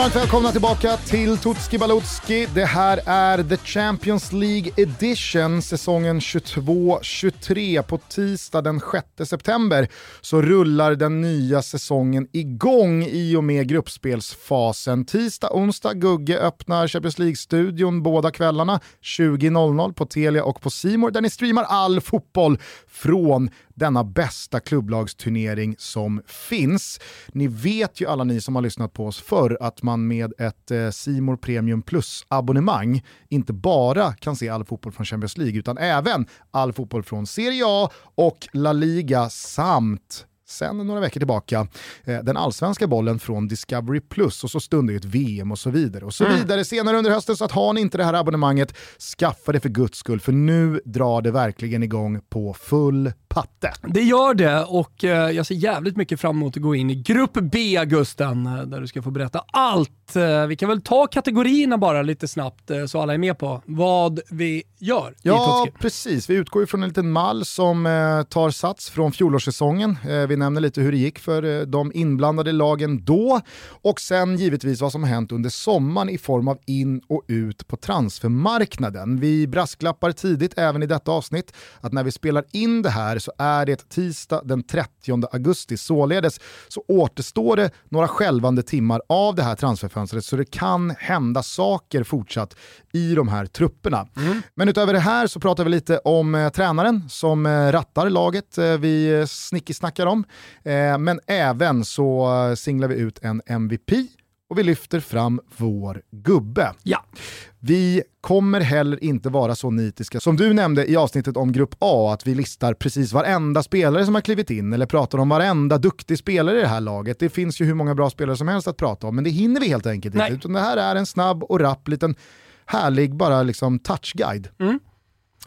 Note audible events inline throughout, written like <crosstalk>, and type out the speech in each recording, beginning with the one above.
Varmt välkomna tillbaka till Tutski Balutski. Det här är The Champions League Edition, säsongen 22-23. På tisdag den 6 september så rullar den nya säsongen igång i och med gruppspelsfasen. Tisdag, onsdag, Gugge öppnar Champions League-studion båda kvällarna 20.00 på Telia och på Simor där ni streamar all fotboll från denna bästa klubblagsturnering som finns. Ni vet ju alla ni som har lyssnat på oss förr att man med ett eh, Premium Plus-abonnemang inte bara kan se all fotboll från Champions League utan även all fotboll från Serie A och La Liga samt sen några veckor tillbaka eh, den allsvenska bollen från Discovery Plus och så stundar ju ett VM och så vidare. och så mm. vidare senare under hösten. Så att har ni inte det här abonnemanget, skaffa det för guds skull för nu drar det verkligen igång på full patte. Det gör det och eh, jag ser jävligt mycket fram emot att gå in i Grupp B, Gusten, eh, där du ska få berätta allt. Vi kan väl ta kategorierna bara lite snabbt så alla är med på vad vi gör Ja, precis. Vi utgår ju från en liten mall som tar sats från fjolårssäsongen. Vi nämner lite hur det gick för eh, de inblandade lagen då och sen givetvis vad som hänt under sommaren i form av in och ut på transfermarknaden. Vi brasklappar tidigt även i detta avsnitt att när vi spelar in det här så är det tisdag den 30 augusti. Således så återstår det några skälvande timmar av det här transferfönstret så det kan hända saker fortsatt i de här trupperna. Mm. Men utöver det här så pratar vi lite om eh, tränaren som eh, rattar laget eh, vi snickisnackar om. Eh, men även så eh, singlar vi ut en MVP och vi lyfter fram vår gubbe. Ja. Vi kommer heller inte vara så nitiska som du nämnde i avsnittet om Grupp A, att vi listar precis varenda spelare som har klivit in eller pratar om varenda duktig spelare i det här laget. Det finns ju hur många bra spelare som helst att prata om, men det hinner vi helt enkelt inte. Utan det här är en snabb och rapp liten härlig bara liksom touchguide. Mm.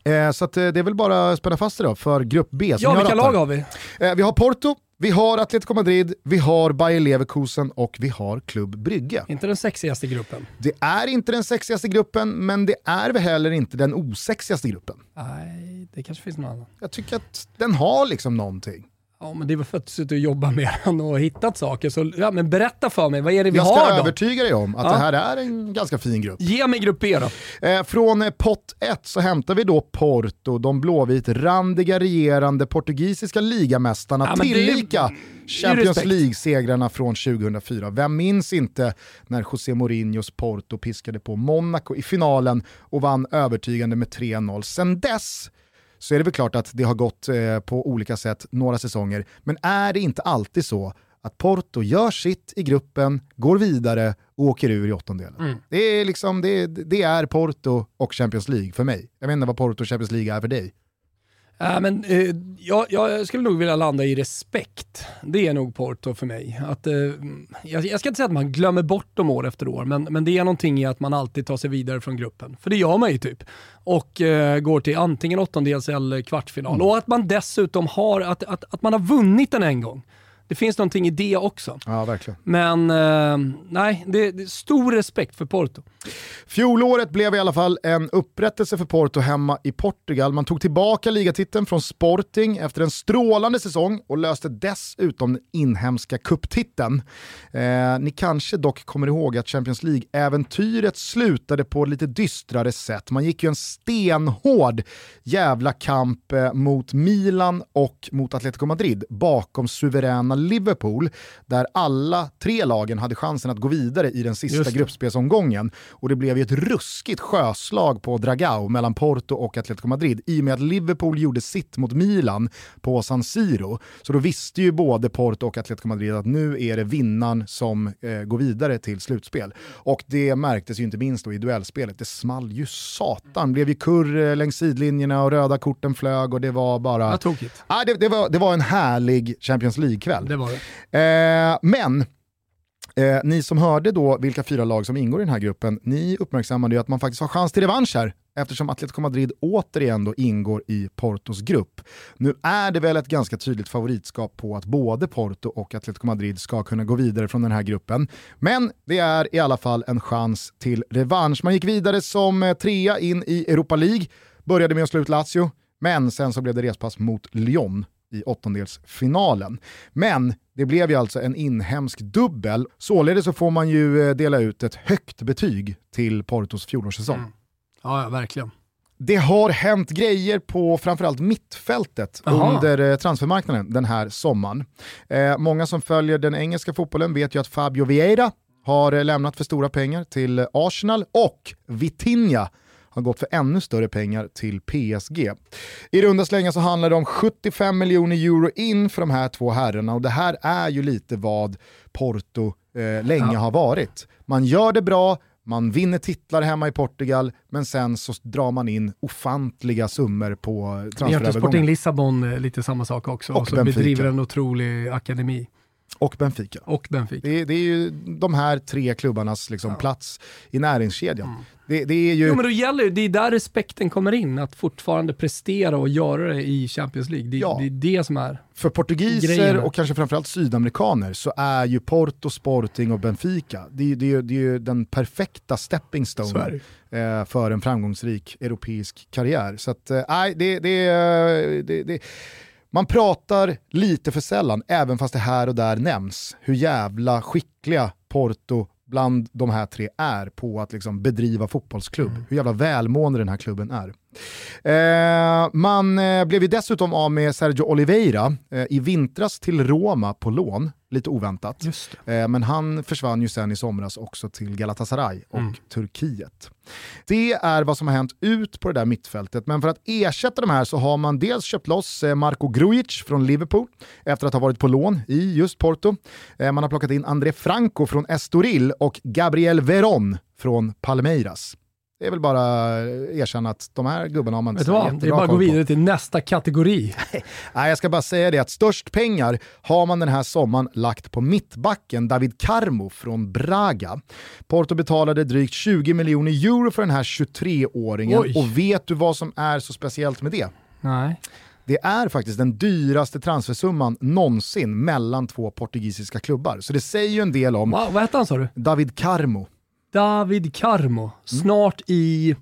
Eh, så att, eh, det är väl bara att spänna fast det då för Grupp B. Ja, vilka lag har vi? Eh, vi har Porto, vi har Atletico Madrid, vi har Bayer Leverkusen och vi har Klubb Brygge. Inte den sexigaste gruppen. Det är inte den sexigaste gruppen, men det är väl heller inte den osexigaste gruppen. Nej, det kanske finns någon annan. Jag tycker att den har liksom någonting. Ja, men det är väl för att du suttit och jobbat med <laughs> den och hittat saker. Så ja, men berätta för mig, vad är det vi har då? Jag ska övertyga dig om att ja. det här är en ganska fin grupp. Ge mig grupp B då. Eh, från eh, pott 1 så hämtar vi då Porto, de blåvit randiga regerande portugisiska ligamästarna, ja, tillika det, Champions League-segrarna från 2004. Vem minns inte när José Mourinhos Porto piskade på Monaco i finalen och vann övertygande med 3-0. Sen dess så är det väl klart att det har gått eh, på olika sätt några säsonger. Men är det inte alltid så att Porto gör sitt i gruppen, går vidare och åker ur i åttondelen. Mm. Det, är liksom, det, det, är Porto och Champions League för mig. Jag vet inte vad Porto och Champions League är för dig. Äh, men, eh, jag, jag, skulle nog vilja landa i respekt. Det är nog Porto för mig. Att, eh, jag, jag, ska inte säga att man glömmer bort dem år efter år, men, men det är någonting i att man alltid tar sig vidare från gruppen. För det gör man ju typ. Och eh, går till antingen åttondels eller kvartsfinal. Mm. Och att man dessutom har, att, att, att man har vunnit den en gång. Det finns någonting i det också. Ja, verkligen. Men eh, nej, det, det stor respekt för Porto. Fjolåret blev i alla fall en upprättelse för Porto hemma i Portugal. Man tog tillbaka ligatiteln från Sporting efter en strålande säsong och löste dessutom den inhemska kupptiteln. Eh, ni kanske dock kommer ihåg att Champions League-äventyret slutade på ett lite dystrare sätt. Man gick ju en stenhård jävla kamp eh, mot Milan och mot Atletico Madrid bakom suveräna Liverpool, där alla tre lagen hade chansen att gå vidare i den sista gruppspelsomgången. Och det blev ju ett ruskigt sjöslag på Dragao mellan Porto och Atletico Madrid i och med att Liverpool gjorde sitt mot Milan på San Siro. Så då visste ju både Porto och Atletico Madrid att nu är det vinnaren som eh, går vidare till slutspel. Och det märktes ju inte minst då i duellspelet. Det small ju satan. Det blev ju kurr längs sidlinjerna och röda korten flög och det var bara... Ah, det, det, var, det var en härlig Champions League-kväll. Det var det. Eh, men Eh, ni som hörde då vilka fyra lag som ingår i den här gruppen, ni uppmärksammade ju att man faktiskt har chans till revansch här eftersom Atletico Madrid återigen då ingår i Portos grupp. Nu är det väl ett ganska tydligt favoritskap på att både Porto och Atletico Madrid ska kunna gå vidare från den här gruppen. Men det är i alla fall en chans till revansch. Man gick vidare som eh, trea in i Europa League, började med att slå ut Lazio, men sen så blev det respass mot Lyon i åttondelsfinalen. Men Det blev ju alltså en inhemsk dubbel. Således så får man ju eh, dela ut ett högt betyg till Portos fjolårssäsong. Mm. Ja, ja, verkligen. Det har hänt grejer på framförallt mittfältet Aha. under eh, transfermarknaden den här sommaren. Eh, många som följer den engelska fotbollen vet ju att Fabio Vieira har eh, lämnat för stora pengar till Arsenal och Vitinha har gått för ännu större pengar till PSG. I runda slängar så handlar det om 75 miljoner euro in för de här två herrarna och det här är ju lite vad Porto eh, länge ja. har varit. Man gör det bra, man vinner titlar hemma i Portugal, men sen så drar man in ofantliga summor på transferövergångar. Sporting Lissabon eh, lite samma sak också, och som bedriver en otrolig akademi. Och Benfica. Och Benfica. Det, det, är ju de här tre klubbarnas liksom, ja. plats i näringskedjan. Mm. Det, det, är ju... Jo men då gäller det, är där respekten kommer in, att fortfarande prestera och göra det i Champions League. Det, ja. det är det som är För portugiser grejerna. och kanske framförallt sydamerikaner så är ju Porto, Sporting och Benfica, det, det, det är ju den perfekta stepping stone eh, för en framgångsrik europeisk karriär. Så att, eh, nej, det, det, det man pratar lite för sällan, även fast det här och där nämns, hur jävla skickliga Porto bland de här tre är på att liksom bedriva fotbollsklubb. Mm. Hur jävla välmående den här klubben är. Eh, man eh, blev ju dessutom av med Sergio Oliveira eh, i vintras till Roma på lån, lite oväntat. Eh, men han försvann ju sen i somras också till Galatasaray och mm. Turkiet. Det är vad som har hänt ut på det där mittfältet, men för att ersätta de här så har man dels köpt loss eh, Marco Grujic från Liverpool efter att ha varit på lån i just Porto. Eh, man har plockat in André Franco från Estoril och Gabriel Veron från Palmeiras. Det är väl bara erkänna att de här gubbarna har man inte Vet Det är bara att gå vidare till nästa kategori. <laughs> Nej, jag ska bara säga det att störst pengar har man den här sommaren lagt på mittbacken David Carmo från Braga. Porto betalade drygt 20 miljoner euro för den här 23-åringen och vet du vad som är så speciellt med det? Nej. Det är faktiskt den dyraste transfersumman någonsin mellan två portugisiska klubbar. Så det säger ju en del om... Wow, vad hette han sa du? David Carmo. David Carmo, snart i...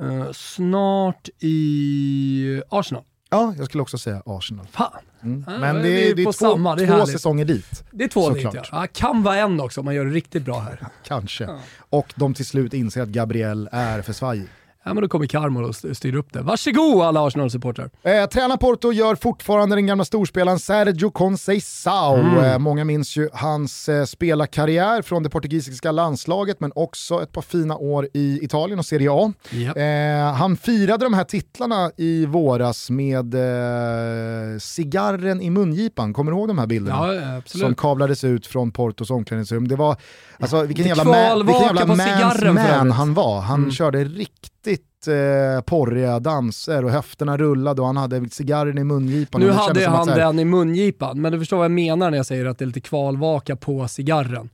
Uh, snart i Arsenal. Ja, jag skulle också säga Arsenal. Fan. Mm. Men det, är, det är två, samma, det är två säsonger dit. Det är två dit ja. ja. Kan vara en också om man gör det riktigt bra här. Kanske. Och de till slut inser att Gabriel är för svajig. Ja, men då kommer Carmo och styr upp det. Varsågod alla Arsenal-supportrar. Eh, tränar Porto gör fortfarande den gamla storspelaren Sergio Conceição. Mm. Eh, många minns ju hans eh, spelarkarriär från det portugisiska landslaget men också ett par fina år i Italien och Serie A. Yep. Eh, han firade de här titlarna i våras med eh, cigarren i mungipan. Kommer du ihåg de här bilderna? Ja, Som kablades ut från Portos omklädningsrum. Det var, alltså, vilken jävla, man, vilken jävla man's man han var. Han mm. körde riktigt eh, porriga danser och höfterna rullade och han hade cigarren i mungipan. Nu hade han här... den i mungipan, men du förstår vad jag menar när jag säger att det är lite kvalvaka på cigarren.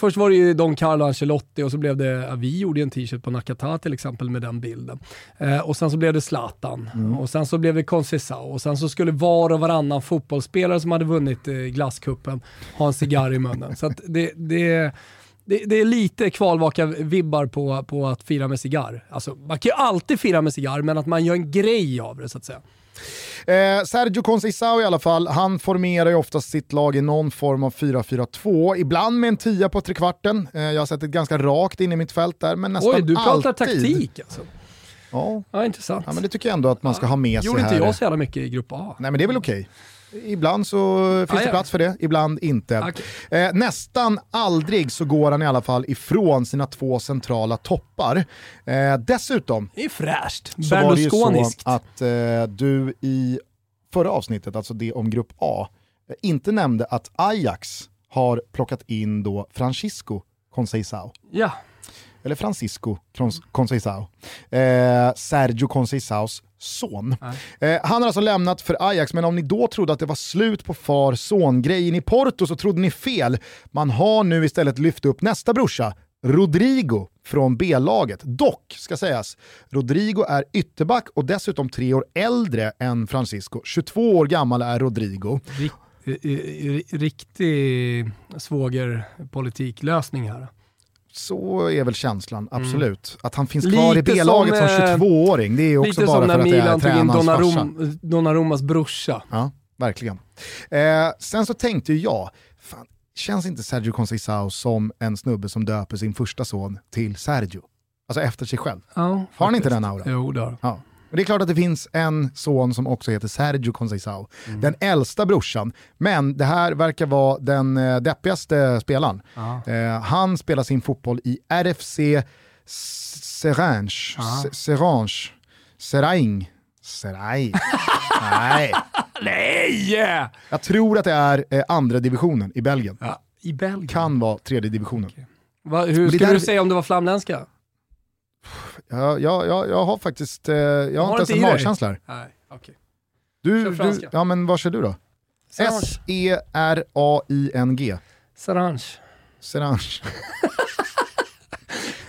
Först var det ju Don Carlo Ancelotti och så blev det, ja, vi gjorde en t-shirt på Nakata till exempel med den bilden. Eh, och sen så blev det Zlatan mm. och sen så blev det Conceição och sen så skulle var och varannan fotbollsspelare som hade vunnit eh, glasskuppen ha en cigarr i munnen. Så det, det det, det, är lite kvalvaka-vibbar på, på att fira med cigarr. Alltså, man kan ju alltid fira med cigarr, men att man gör en grej av det så att säga. Eh, Sergio Conceição i alla fall, han formerar ju oftast sitt lag i någon form av 4-4-2, ibland med en tia på trekvarten. Eh, jag har sett ett ganska rakt in i mitt fält där, men nästan Oj, du pratar alltid. taktik alltså? Ja. ja, intressant. Ja, men det tycker jag ändå att man ska ha med sig Gjorde inte jag så jävla mycket i grupp A. Nej men det är väl okej. Okay. Ibland så finns ah, det plats för det, ibland inte. Okay. Eh, nästan aldrig så går han i alla fall ifrån sina två centrala toppar. Eh, dessutom det är fräscht. så var det ju så att eh, du i förra avsnittet, alltså det om grupp A, eh, inte nämnde att Ajax har plockat in då Francisco Conceição. Ja. Eller Francisco Conceição. Eh, Sergio Conceiçaos son. Eh, han har alltså lämnat för Ajax, men om ni då trodde att det var slut på far-son-grejen i Porto så trodde ni fel. Man har nu istället lyft upp nästa brorsa, Rodrigo från B-laget. Dock, ska sägas, Rodrigo är ytterback och dessutom tre år äldre än Francisco. 22 år gammal är Rodrigo. Riktig svågerpolitiklösning här så är väl känslan, mm. absolut. Mm. Att han finns kvar lite i B-laget som, som 22-åring, eh, det är också bara för att det är tränarens farsa. Donnarummas brorsa. Ja. verkligen. Eh, sen så tänkte jag, fan, känns inte Sergio Conceição som en snubbe som döper sin första son till Sergio? Alltså efter sig själv. Ja, har han inte den auran? Jo, det har ja. Men det är klart att det finns en son som också heter Sergio Conceição, mm. den äldsta brorsan. Men det här verkar vara den eh, deppigaste spelaren. Eh, han spelar sin fotboll i RFC Serange. Serange. Seraing. Seraing. Nej. <laughs> Nej! Jag tror att det är eh, andra divisionen i Belgien. Ja, I Belgien? Kan vara tredje divisionen. Okay. Va, hur skulle där... du säga om det var flamländska? Ja, ja, ja, jag har faktiskt, eh, jag har, inte ens en magkänsla här. Nej, okay. Du, du, ja men vad kör du då? S-E-R-A-I-N-G. Sarange. Sarange. <laughs>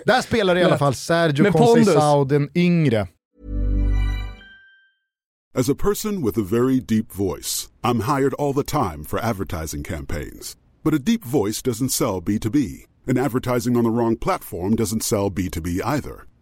Där spelar i alla fall Sergio Conceição den yngre. As a person with a very deep voice, I'm hired all the time for advertising campaigns. But a deep voice doesn't sell B2B, and advertising on the wrong platform doesn't sell B2B either.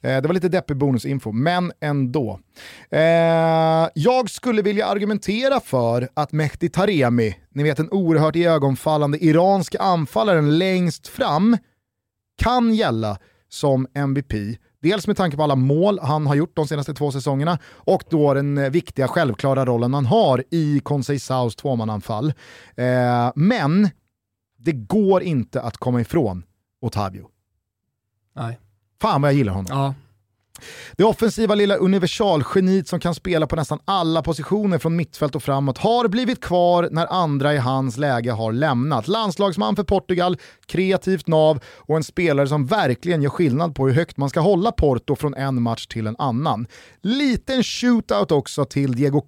Eh, det var lite deppig bonusinfo, men ändå. Eh, jag skulle vilja argumentera för att Mehdi Taremi, ni vet den oerhört ögonfallande iranska anfallaren längst fram, kan gälla som MVP Dels med tanke på alla mål han har gjort de senaste två säsongerna och då den eh, viktiga självklara rollen han har i Conceiçaos tvåmananfall. Eh, men det går inte att komma ifrån Otavio. Nej. Fan vad jag gillar honom. Ja, det offensiva lilla universalgeniet som kan spela på nästan alla positioner från mittfält och framåt har blivit kvar när andra i hans läge har lämnat. Landslagsman för Portugal, kreativt nav och en spelare som verkligen gör skillnad på hur högt man ska hålla Porto från en match till en annan. Liten shootout också till Diego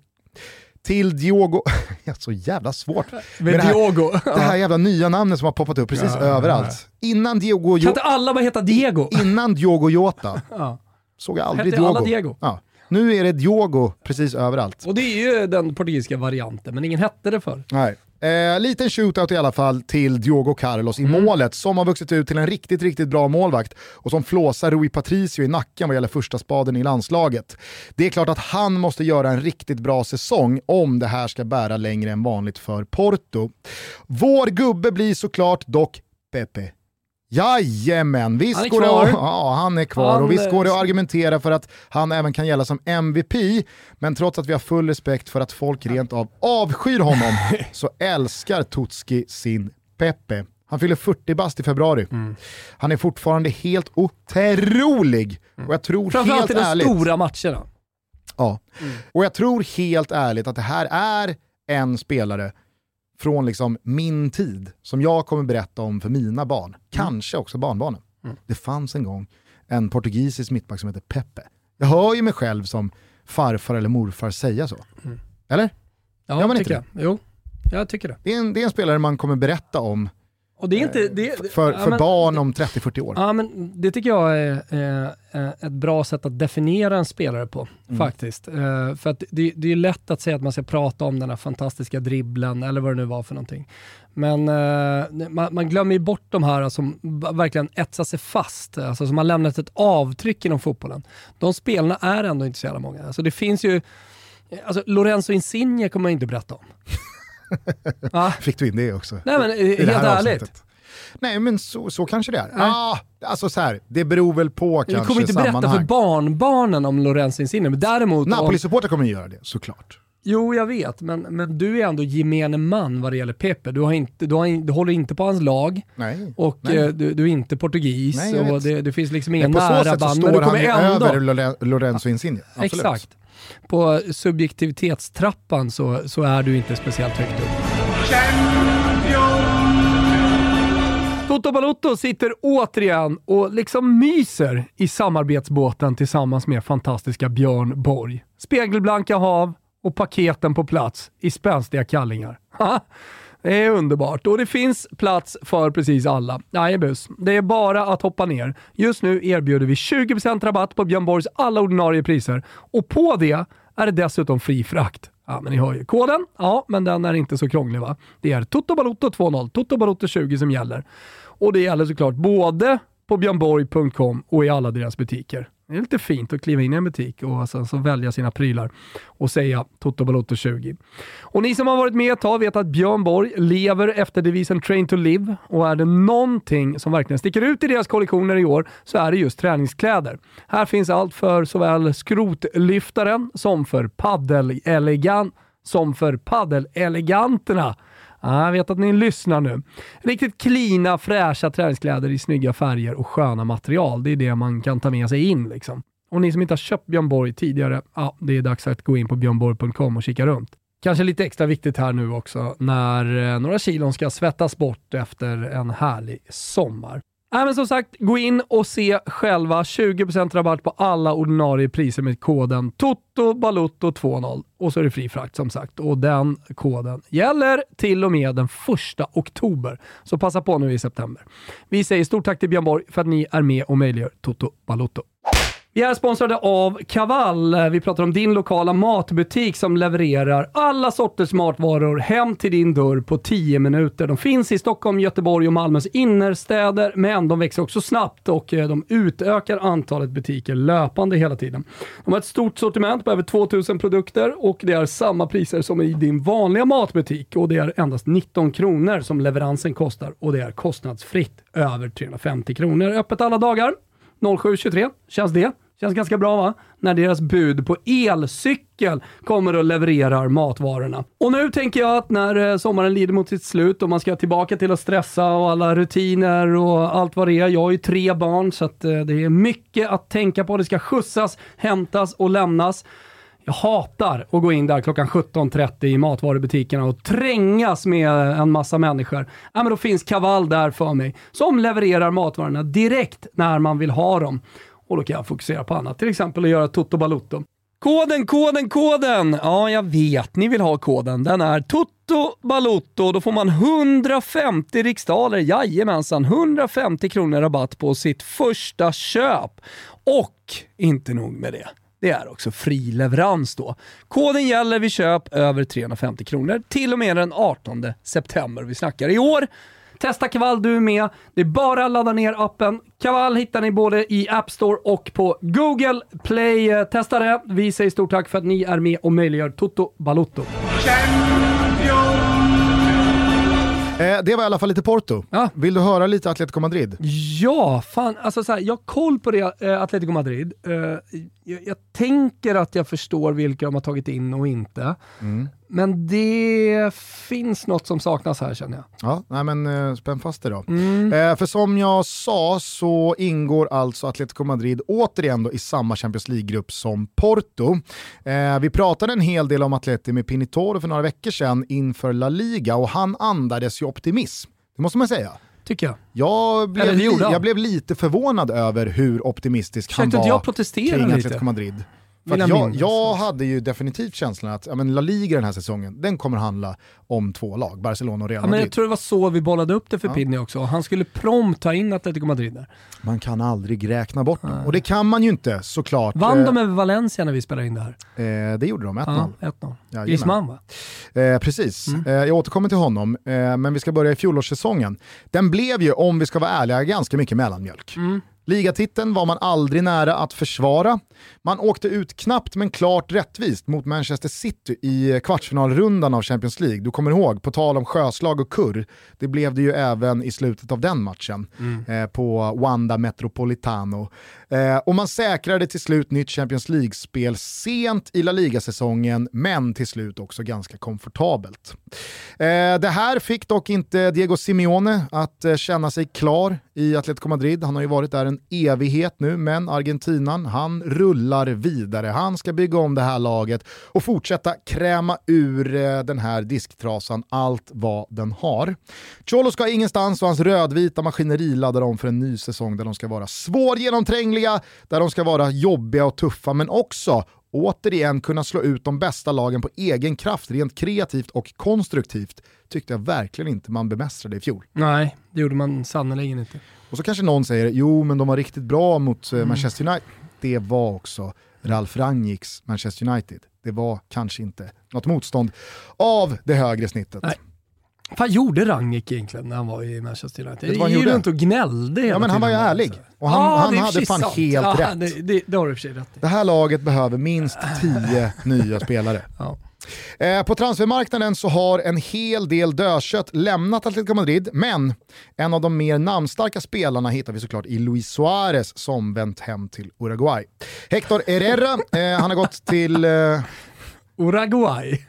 till Diogo, <laughs> så jävla svårt. Med, det, här, Diogo. det här jävla nya namnet som har poppat upp precis ja, överallt. Innan Diogo... Kan inte alla bara heta Diego? <laughs> Innan Diogo Jota. <laughs> ja såg jag aldrig Diogo. Alla Diego. Ja. Nu är det Diogo precis överallt. Och det är ju den portugisiska varianten, men ingen hette det för. Nej. Eh, liten shootout i alla fall till Diogo Carlos i mm. målet, som har vuxit ut till en riktigt, riktigt bra målvakt och som flåsar Rui Patricio i nacken vad gäller första spaden i landslaget. Det är klart att han måste göra en riktigt bra säsong om det här ska bära längre än vanligt för Porto. Vår gubbe blir såklart dock Pepe Jajamän, visst han går. Det, ja, han är kvar han, och visst går det att argumentera för att han även kan gälla som MVP, men trots att vi har full respekt för att folk rent av avskyr honom <laughs> så älskar Tutski sin Pepe. Han fyller 40 bast i februari. Mm. Han är fortfarande helt otrolig. Och jag tror Framförallt helt ärligt... I de stora matcherna. Ja, mm. och jag tror helt ärligt att det här är en spelare från liksom min tid som jag kommer berätta om för mina barn, mm. kanske också barnbarnen. Mm. Det fanns en gång en portugisisk mittback som heter Pepe. Jag hör ju mig själv som farfar eller morfar säga så. Mm. Eller? Ja, jag tycker jag. Jo, jag tycker det. Det är, en, det är en spelare man kommer berätta om och det är inte, det, för, för men, barn om 30-40 år. Ja, men det tycker jag är eh, ett bra sätt att definiera en spelare på, mm. faktiskt. Eh, för att det, det är lätt att säga att man ska prata om den här fantastiska dribblen, eller vad det nu var för någonting. Men eh, man, man, glömmer ju bort de här som verkligen etsar sig fast, alltså som har lämnat ett avtryck inom fotbollen. De spelarna är ändå inte så jävla många. Alltså det finns ju, alltså Lorenzo Insigne kommer man inte berätta om. <laughs> ah. Fick du in det också? Nej men helt ärligt. Nej men så, så kanske det är. Ah, alltså så här, det beror väl på kanske Du kommer inte berätta för barnbarnen om Lorenzo Insigne, men däremot... Napoli-supportrar kommer göra det, såklart. Jo, jag vet, men, men du är ändå gemene man vad det gäller Pepe. Du, har inte, du, har, du håller inte på hans lag Nej. och Nej. eh, du, du är inte portugis Nej, och det, det finns liksom ingen Men på så nära band. Men står du han kommer ändå... över Lore- Lorenzo Insigne. Absolut. Exakt. På subjektivitetstrappan så, så är du inte speciellt högt upp. Toto Balotto sitter återigen och liksom myser i samarbetsbåten tillsammans med fantastiska Björn Borg. Spegelblanka hav och paketen på plats i spänstiga kallingar. <laughs> Ha! Det är underbart och det finns plats för precis alla. Jajebus, det är bara att hoppa ner. Just nu erbjuder vi 20% rabatt på Björn Borgs alla ordinarie priser och på det är det dessutom fri frakt. Ja, men ni hör ju. Koden, ja, men den är inte så krånglig va? Det är TotoBaloto20, TotoBaloto20 som gäller. Och det gäller såklart både på björnborg.com och i alla deras butiker. Det är lite fint att kliva in i en butik och sen så välja sina prylar och säga Toto Balotto 20. Och ni som har varit med ett tag vet att Björn Borg lever efter devisen Train to Live och är det någonting som verkligen sticker ut i deras kollektioner i år så är det just träningskläder. Här finns allt för såväl skrotlyftaren som för paddelelegant som för paddeleleganterna. Jag vet att ni lyssnar nu. Riktigt klina, fräscha träningskläder i snygga färger och sköna material. Det är det man kan ta med sig in. Liksom. Och ni som inte har köpt Björn Borg tidigare, ja, det är dags att gå in på björnborg.com och kika runt. Kanske lite extra viktigt här nu också när eh, några kilon ska svettas bort efter en härlig sommar. Äh, men som sagt, gå in och se själva 20% rabatt på alla ordinarie priser med koden TOTOBALOTTO20 och så är det fri frakt som sagt och den koden gäller till och med den 1 oktober. Så passa på nu i september. Vi säger stort tack till Björn Borg för att ni är med och möjliggör Toto Balotto. Vi är sponsrade av Kaval. Vi pratar om din lokala matbutik som levererar alla sorters matvaror hem till din dörr på 10 minuter. De finns i Stockholm, Göteborg och Malmös innerstäder, men de växer också snabbt och eh, de utökar antalet butiker löpande hela tiden. De har ett stort sortiment på över 2000 produkter och det är samma priser som i din vanliga matbutik och det är endast 19 kronor som leveransen kostar och det är kostnadsfritt över 350 kronor. Öppet alla dagar. 07.23. Känns det? Känns ganska bra va? När deras bud på elcykel kommer och levererar matvarorna. Och nu tänker jag att när eh, sommaren lider mot sitt slut och man ska tillbaka till att stressa och alla rutiner och allt vad det är. Jag har ju tre barn så att eh, det är mycket att tänka på. Det ska skjutsas, hämtas och lämnas. Jag hatar att gå in där klockan 17.30 i matvarubutikerna och trängas med en massa människor. Ja, men då finns Kaval där för mig som levererar matvarorna direkt när man vill ha dem. Och då kan jag fokusera på annat, till exempel att göra Toto Balutto. Koden, koden, koden! Ja, jag vet, ni vill ha koden. Den är Toto Balutto. Då får man 150 riksdaler, jajamensan, 150 kronor rabatt på sitt första köp. Och inte nog med det. Det är också fri leverans då. Koden gäller vid köp över 350 kronor till och med den 18 september. Vi snackar i år. Testa Kaval du med. Det är bara att ladda ner appen. Kaval hittar ni både i App Store och på Google Play. Testa det. Vi säger stort tack för att ni är med och möjliggör Toto Balotto. Eh, det var i alla fall lite Porto. Ja. Vill du höra lite Atletico Madrid? Ja, fan, alltså så här, jag har koll på det, eh, Atletico Madrid. Eh, jag, jag tänker att jag förstår vilka de har tagit in och inte. Men det finns något som saknas här känner jag. Ja, nej men eh, spänn fast det då. Eh, för som jag sa så ingår alltså Atletico Madrid återigen då i samma Champions League-grupp som Porto. Eh, vi pratade en hel del om Atleti med Pinitoro för några veckor sedan inför La Liga och han andades ju optimism. Det måste man säga. Tycker jag. Jag blev, Eller han. jag blev lite förvånad över hur optimistisk han Försökte var inte jag protestera kring lite? Atletico Madrid. För jag jag, hade ju definitivt känslan att ja, men La Liga den här säsongen, den kommer handla om två lag, Barcelona och Real Ja, men Madrid. jag tror det var så vi bollade upp det för Pidney också. Han skulle prompt ta in Atletico Madrid där. Man kan aldrig räkna bort dem. Och det kan man ju inte såklart. Vann Eh, de över Valencia när vi spelade in det här? eh, det gjorde de, 1-0. Ja, 1-0. Jajamän. Griezmann va? Eh, precis, eh, jag återkommer till honom, eh, men vi ska börja i fjolårssäsongen. Den blev ju, om vi ska vara ärliga, ganska mycket mellanmjölk. Ligatiteln var man aldrig nära att försvara. Man åkte ut knappt men klart rättvist mot Manchester City i kvartsfinalrundan av Champions League. Du kommer ihåg, på tal om sjöslag och kurr, det blev det ju även i slutet av den matchen mm. eh, på Wanda Metropolitano. Eh, och man säkrade till slut nytt Champions League-spel sent i La Liga-säsongen, men till slut också ganska komfortabelt. Eh, det här fick dock inte Diego Simeone att eh, känna sig klar i Atletico Madrid. Han har ju varit där en evighet nu, men Argentinan, han rullar vidare. Han ska bygga om det här laget och fortsätta kräma ur eh, den här disktrasan allt vad den har. Cholo ska ingenstans och hans rödvita maskineri laddar om för en ny säsong där de ska vara svårgenomträngliga, där de ska vara jobbiga och tuffa, men också återigen kunna slå ut de bästa lagen på egen kraft, rent kreativt och konstruktivt, tyckte jag verkligen inte man bemästrade i fjol. Nej, det gjorde man sannerligen inte. Och så kanske någon säger, jo men de var riktigt bra mot eh, mm. Manchester United. Det var också Ralf Rangnicks Manchester United. Det var kanske inte något motstånd av det högre snittet. Nej. Vad gjorde Rangnick egentligen när han var i Manchester United? Han gick runt och gnällde hela Ja men han var ju ärlig. Och han, ah, han hade fan sant. helt ja, rätt. Det, det, det har du för rätt Det här laget behöver minst tio <laughs> nya spelare. Ja. Eh, på transfermarknaden så har en hel del dödkött lämnat Atletico Madrid, men en av de mer namnstarka spelarna hittar vi såklart i Luis Suarez som vänt hem till Uruguay. Hector Herrera, eh, han har gått till... Eh, Uruguay?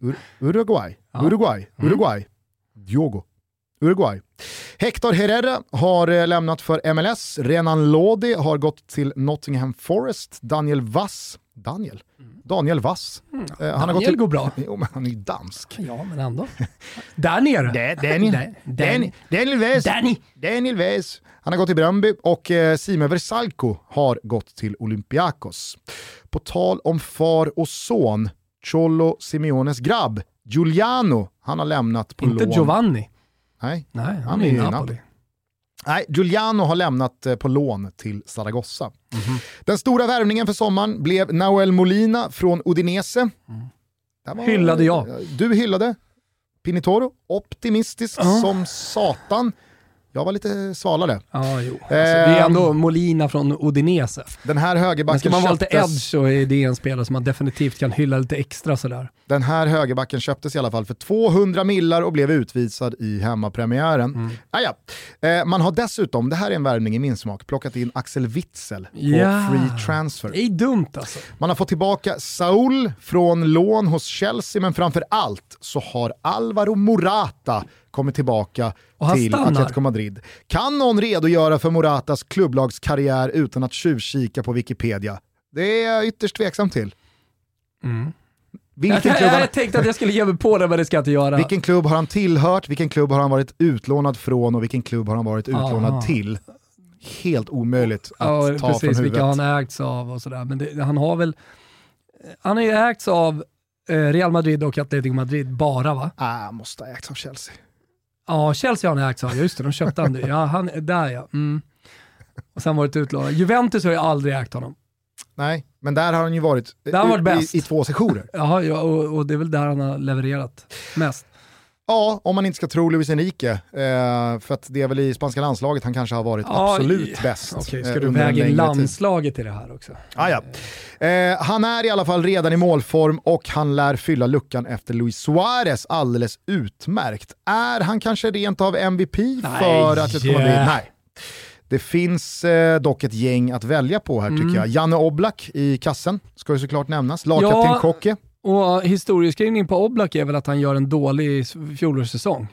Ur Uruguay? Ja. Uruguay? Mm. Uruguay? Diogo. Uruguay. Hector Herrera har eh, lämnat för MLS, Renan Lodi har gått till Nottingham Forest, Daniel Vass, Daniel? Daniel Vass. Mm. Uh, han Daniel har gått går bra. <laughs> Jo, men han är ju dansk. Ja, men ändå. <laughs> Där nere. Daniel. Daniel. Daniel Wes. Danny. Daniel Wes. Han har gått till Bröndby och eh, Sime Versalco har gått till Olympiakos. På tal om far och son, Cholo Simeones grabb, Giuliano, han har lämnat på Inte lån. Giovanni. Nej, Nej han, han är i Napoli. Nej, Giuliano har lämnat eh, på lån till Zaragoza. Mm -hmm. Den stora värvningen för sommaren blev Nahuel Molina från Udinese. Mm. Var, hyllade jag. Du hyllade. Pinitoro, optimistisk uh -huh. som satan. Jag var lite svalare. Ja, jo. Alltså, det är ändå Molina från Udinese. Den här högerbacken Men ska man vara lite edge så är det en spelare som man definitivt kan hylla lite extra sådär. Den här högerbacken köptes i alla fall för 200 millar och blev utvisad i hemmapremiären. Mm. Ah, ja. eh, man har dessutom, det här är en värvning i min smak, plockat in Axel Witzel på ja. free transfer. Det är dumt alltså. Man har fått tillbaka Saul från lån hos Chelsea, men framför allt så har Alvaro Morata kommer tillbaka till. Atletico Madrid. Kan någon redogöra för Moratas klubblagskarriär utan att tjuvkika på Wikipedia? Det är jag ytterst tveksam till. Mm. Vilken jag, klubb jag, jag tänkte att jag skulle ge mig på det, men det ska jag inte göra. Vilken klubb har han tillhört, vilken klubb har han varit utlånad från och vilken klubb har han varit utlånad Aha. till? Helt omöjligt att ja, ta precis, från huvudet. Vilka han ägts av och sådär. Men det, han har väl, han har ju ägts av eh, Real Madrid och Atletico Madrid bara va? Ah, måste ha ägts av Chelsea. Ja, Chelsea har han ägt, ja just det, de köpte han. Ja, han där ja. Mm. Och sen varit utlånad. Juventus har ju aldrig ägt honom. Nej, men där har han ju varit, han varit bäst. I, i två sessioner. <laughs> Jaha, ja, och, och, det är väl där han har levererat mest. Ja, om man inte ska tro Luis Enrique. Eh, för att det är väl i spanska landslaget han kanske har varit ja, absolut bäst. Okay, ska eh, du väga in landslaget i det här också? Ah, ja. Eh, han är i alla fall redan i målform och han lär fylla luckan efter Luis Suarez alldeles utmärkt. Är han kanske rent av MVP Nej, för Atletico Madrid? Nej. Det finns eh, dock ett gäng att välja på här mm. tycker jag. Janne Oblak i kassen ska ju såklart nämnas. Lagkapten ja, Kocke. Och historieskrivning på Oblak är väl att han gör en dålig fjolårssäsong.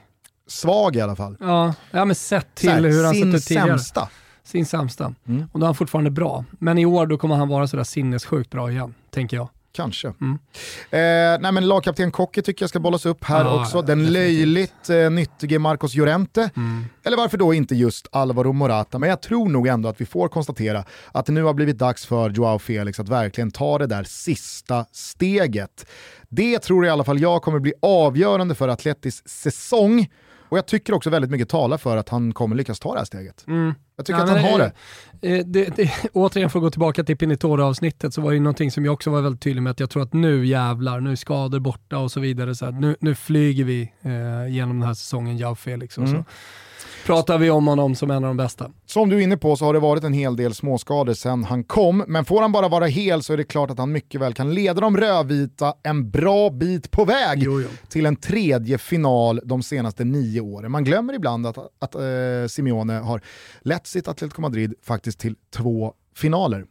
Svag i alla fall. Ja, ja men sett till här, hur han sett ut tidigare. Sämsta. Sin sämsta. Mm. Och då är han fortfarande bra. Men i år då kommer han vara sådär sinnessjukt bra igen, tänker jag. Kanske. Mm. Eh, nej men lagkapten Kocke tycker jag ska bollas upp här ah, också. Den definitivt. löjligt eh, nyttige Marcos Llorente. Mm. Eller varför då inte just Alvaro Morata. Men jag tror nog ändå att vi får konstatera att det nu har blivit dags för Joao Felix att verkligen ta det där sista steget. Det tror i alla fall jag kommer bli avgörande för Atletis säsong. Och jag tycker också väldigt mycket talar för att han kommer lyckas ta det här steget. Mm. Jag tycker ja, att han har det. Det, det, det. <laughs> Återigen för att gå tillbaka till Pinitoro-avsnittet så var det någonting som jag också var väldigt tydlig med att jag tror att nu jävlar, nu är skador borta och så vidare. Så här, nu, nu flyger vi eh, genom den här säsongen, jag och Felix. Och mm. så. Pratar vi om honom som en av de bästa. Som du är inne på så har det varit en hel del småskador sedan han kom, men får han bara vara hel så är det klart att han mycket väl kan leda de rödvita en bra bit på väg Jo, jo. till en tredje final de senaste nio åren. Man glömmer ibland att, att eh, Simeone har lett sitt Atletico Madrid faktiskt till två finaler.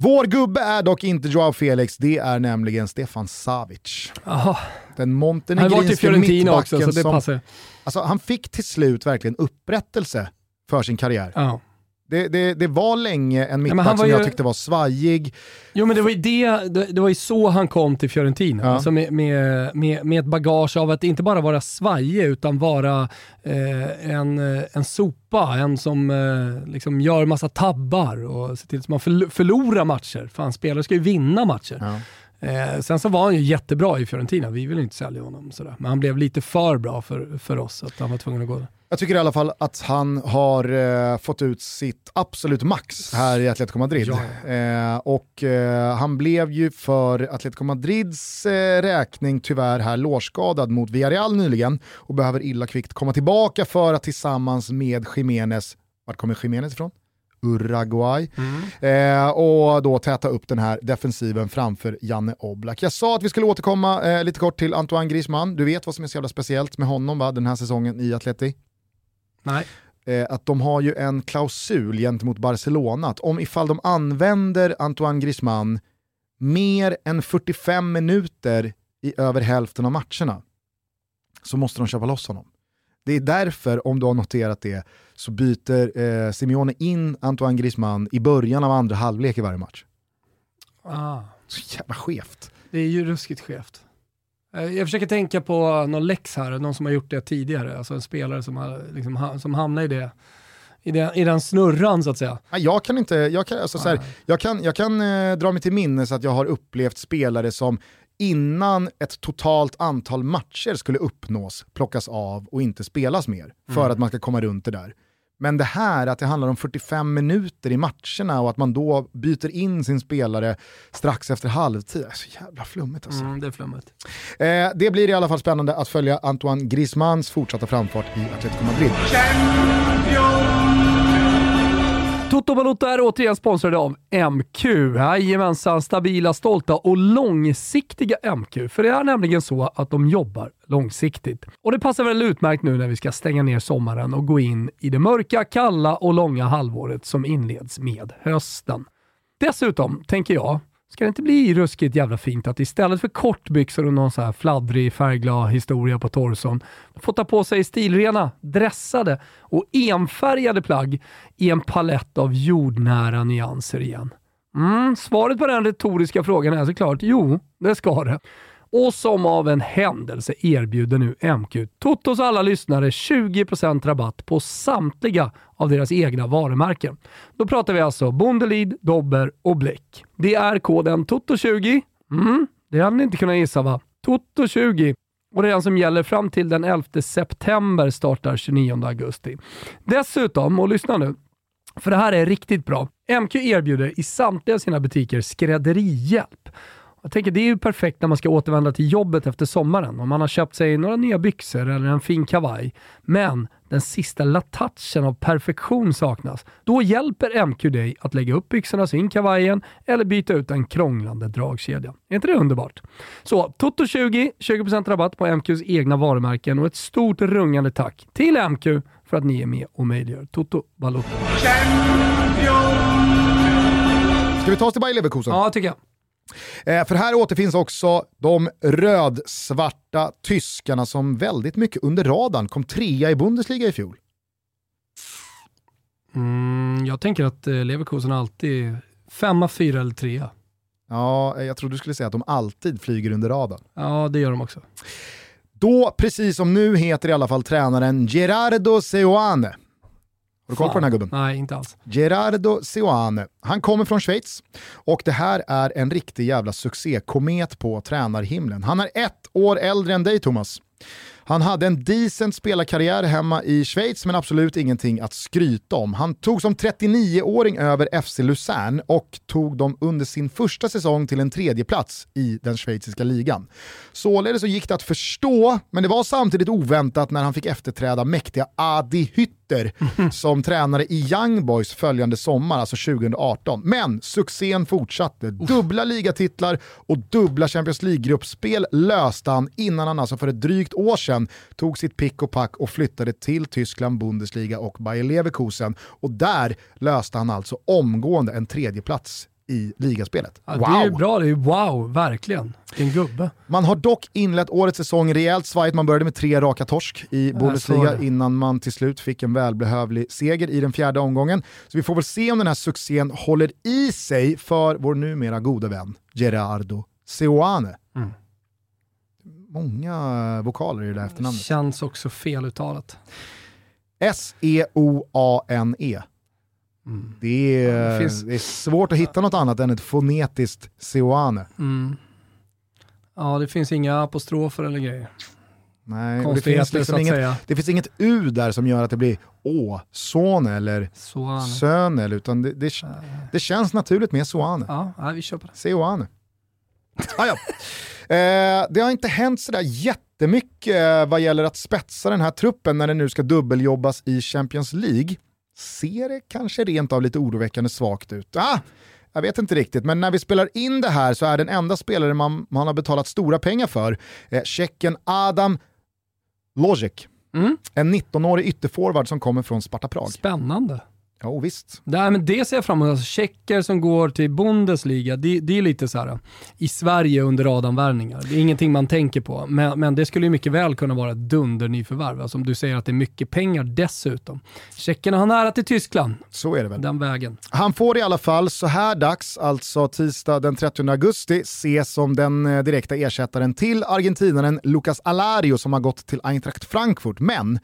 Vår gubbe är dock inte Joao Felix, det är nämligen Stefan Savic. Jaha, Den montenegrinske Fiorentina också mittbacken så det som, passar. Alltså, han fick till slut verkligen upprättelse för sin karriär. Ja. Det, det, det var länge en mittback var som jag ju- tyckte var svajig. Jo men det var ju, det, det, det var ju så han kom till Fiorentina. Ja. Alltså med, med, med, med ett bagage av att inte bara vara svajig utan vara eh, en, en sopa, en som eh, liksom gör massa tabbar och ser till att man förl- förlorar matcher. Fan, spelare ska ju vinna matcher. Ja. Eh, sen så var han ju jättebra i Fiorentina, vi vill inte sälja honom sådär. Men han blev lite för bra för, för oss att han var tvungen att gå. Jag tycker i alla fall att han har eh, fått ut sitt absolut max här i Atletico Madrid. Ja, Eh, och eh, han blev ju för Atletico Madrids eh, räkning tyvärr här lårskadad mot Villarreal nyligen och behöver illa kvickt komma tillbaka för att tillsammans med Jiménez, vart kommer Jiménez ifrån? Uruguay. Eh, och då täta upp den här defensiven framför Janne Oblak. Jag sa att vi skulle återkomma eh, lite kort till Antoine Griezmann. Du vet vad som är så jävla speciellt med honom va, den här säsongen i Atleti? Nej. eh, att de har ju en klausul gentemot Barcelona att om ifall de använder Antoine Griezmann mer än 45 minuter i över hälften av matcherna så måste de köpa loss honom. Det är därför, om du har noterat det, så byter eh, Simeone in Antoine Griezmann i början av andra halvlek i varje match. Ah. Så jävla skevt. Det är ju ruskigt skevt. Eh, Jag försöker tänka på någon lex här, någon som har gjort det tidigare. Alltså en spelare som, har, liksom, som hamnar i, det, i, det, i den snurran så att säga. Jag kan inte, jag kan, alltså, så här, jag kan, jag kan eh, dra mig till minnes att jag har upplevt spelare som innan ett totalt antal matcher skulle uppnås plockas av och inte spelas mer för att man ska komma runt det där. Men det här att det handlar om 45 minuter i matcherna och att man då byter in sin spelare strax efter halvtid, är så jävla flummigt alltså. Mm, det är flummigt. Eh, det blir i alla fall spännande att följa Antoine Griezmanns fortsatta framfart i Atletico Madrid. Toto Balotto är återigen sponsrade av MQ. Jajamensan, stabila, stolta och långsiktiga MQ. För det är nämligen så att de jobbar långsiktigt. Och det passar väl utmärkt nu när vi ska stänga ner sommaren och gå in i det mörka, kalla och långa halvåret som inleds med hösten. Dessutom tänker jag, ska det inte bli ruskigt jävla fint att istället för kortbyxor och någon så här fladdrig färgglad historia på torson, få ta på sig stilrena, dressade och enfärgade plagg i en palett av jordnära nyanser igen? Mm, svaret på den retoriska frågan är såklart jo, det ska det. Och som av en händelse erbjuder nu MQ Totos alla lyssnare 20% rabatt på samtliga av deras egna varumärken. Då pratar vi alltså Bondelid, Dobber och Bleck. Det är koden TOTO20. Mm, det hade ni inte kunnat gissa va? TOTO20. Och det är den som gäller fram till den 11 september startar 29 augusti. Dessutom, och lyssna nu, för det här är riktigt bra. MQ erbjuder i samtliga sina butiker skrädderihjälp. Jag tänker det är ju perfekt när man ska återvända till jobbet efter sommaren. Om man har köpt sig några nya byxor eller en fin kavaj. Men den sista latouchen av perfektion saknas. Då hjälper MQ dig att lägga upp byxorna så in kavajen eller byta ut den krånglande dragkedjan. Är inte det underbart? Så Toto20, 20% rabatt på MQs egna varumärken och ett stort rungande tack till MQ för att ni är med och möjliggör Toto Balotto. Ska vi ta oss till Bayer Leverkusen? Ja, tycker jag. Eh, för här återfinns också de rödsvarta tyskarna som väldigt mycket under radarn kom trea i Bundesliga i fjol. Mm, jag tänker att eh, Leverkusen alltid femma, fyra eller trea. Ja, eh, jag trodde du skulle säga att de alltid flyger under radarn. Ja, det gör de också. Då, precis som nu, heter i alla fall tränaren Gerardo Seoane. Har du koll på den här gubben? Nej, inte alls. Gerardo Seoane. Han kommer från Schweiz och det här är en riktig jävla succékomet på tränarhimlen. Han är ett år äldre än dig Thomas. Han hade en decent spelarkarriär hemma i Schweiz men absolut ingenting att skryta om. Han tog som 39-åring över FC Luzern och tog dem under sin första säsong till en tredje plats i den schweiziska ligan. Således så gick det att förstå, men det var samtidigt oväntat när han fick efterträda mäktiga Adi Hütter <laughs> som tränare i Young Boys följande sommar, alltså 2018. Men succén fortsatte. Dubbla ligatitlar och dubbla Champions League-gruppspel löste han innan han alltså för ett drygt år sedan tog sitt pick och pack och flyttade till Tyskland, Bundesliga och Bayer Leverkusen. Och där löste han alltså omgående en tredje plats i ligaspelet. Ja, Det är bra, det är wow, verkligen. En gubbe. Man har dock inlett årets säsong rejält svajigt. Man började med tre raka torsk i Bundesliga innan man till slut fick en välbehövlig seger i den fjärde omgången. Så vi får väl se om den här succén håller i sig för vår numera gode vän Gerardo Seoane. Mm. Många vokaler i det där efternamnet. Känns också feluttalat. E S-E-O-A-N-E. Mm. Det, är, det finns- det är svårt att hitta något annat än ett fonetiskt Seoane. Mm. Ja, det finns inga apostrofer eller grejer. Nej, det, finns liksom inget, det finns inget U där som gör att det blir Å, Sone eller. Sönel, utan det, det, det känns naturligt med Soane. Ja, ja, vi på det. Seoane. <laughs> Ah, ja. eh, det har inte hänt sådär jättemycket eh, vad gäller att spetsa den här truppen när den nu ska dubbeljobbas i Champions League. Ser det kanske rent av lite oroväckande svagt ut? Ah, jag vet inte riktigt, men när vi spelar in det här så är den enda spelare man, man har betalat stora pengar för eh, tjecken Adam Logic. Mm. En 19-årig ytterforward som kommer från Sparta Prag. Spännande. Ja, och visst. Nej, men det ser jag fram emot. Alltså, Tjecker som går till Bundesliga, det, det är lite så här i Sverige under radarvärvningar. Det är ingenting man tänker på, men, men det skulle ju mycket väl kunna vara ett dundernyförvärv. Alltså, om du säger att det är mycket pengar dessutom. Tjeckerna har nära till Tyskland, Så är det väl. den vägen. Han får i alla fall så här dags, alltså tisdag den 30 augusti, ses som den eh, direkta ersättaren till argentinaren Lucas Alario som har gått till Eintracht Frankfurt. Men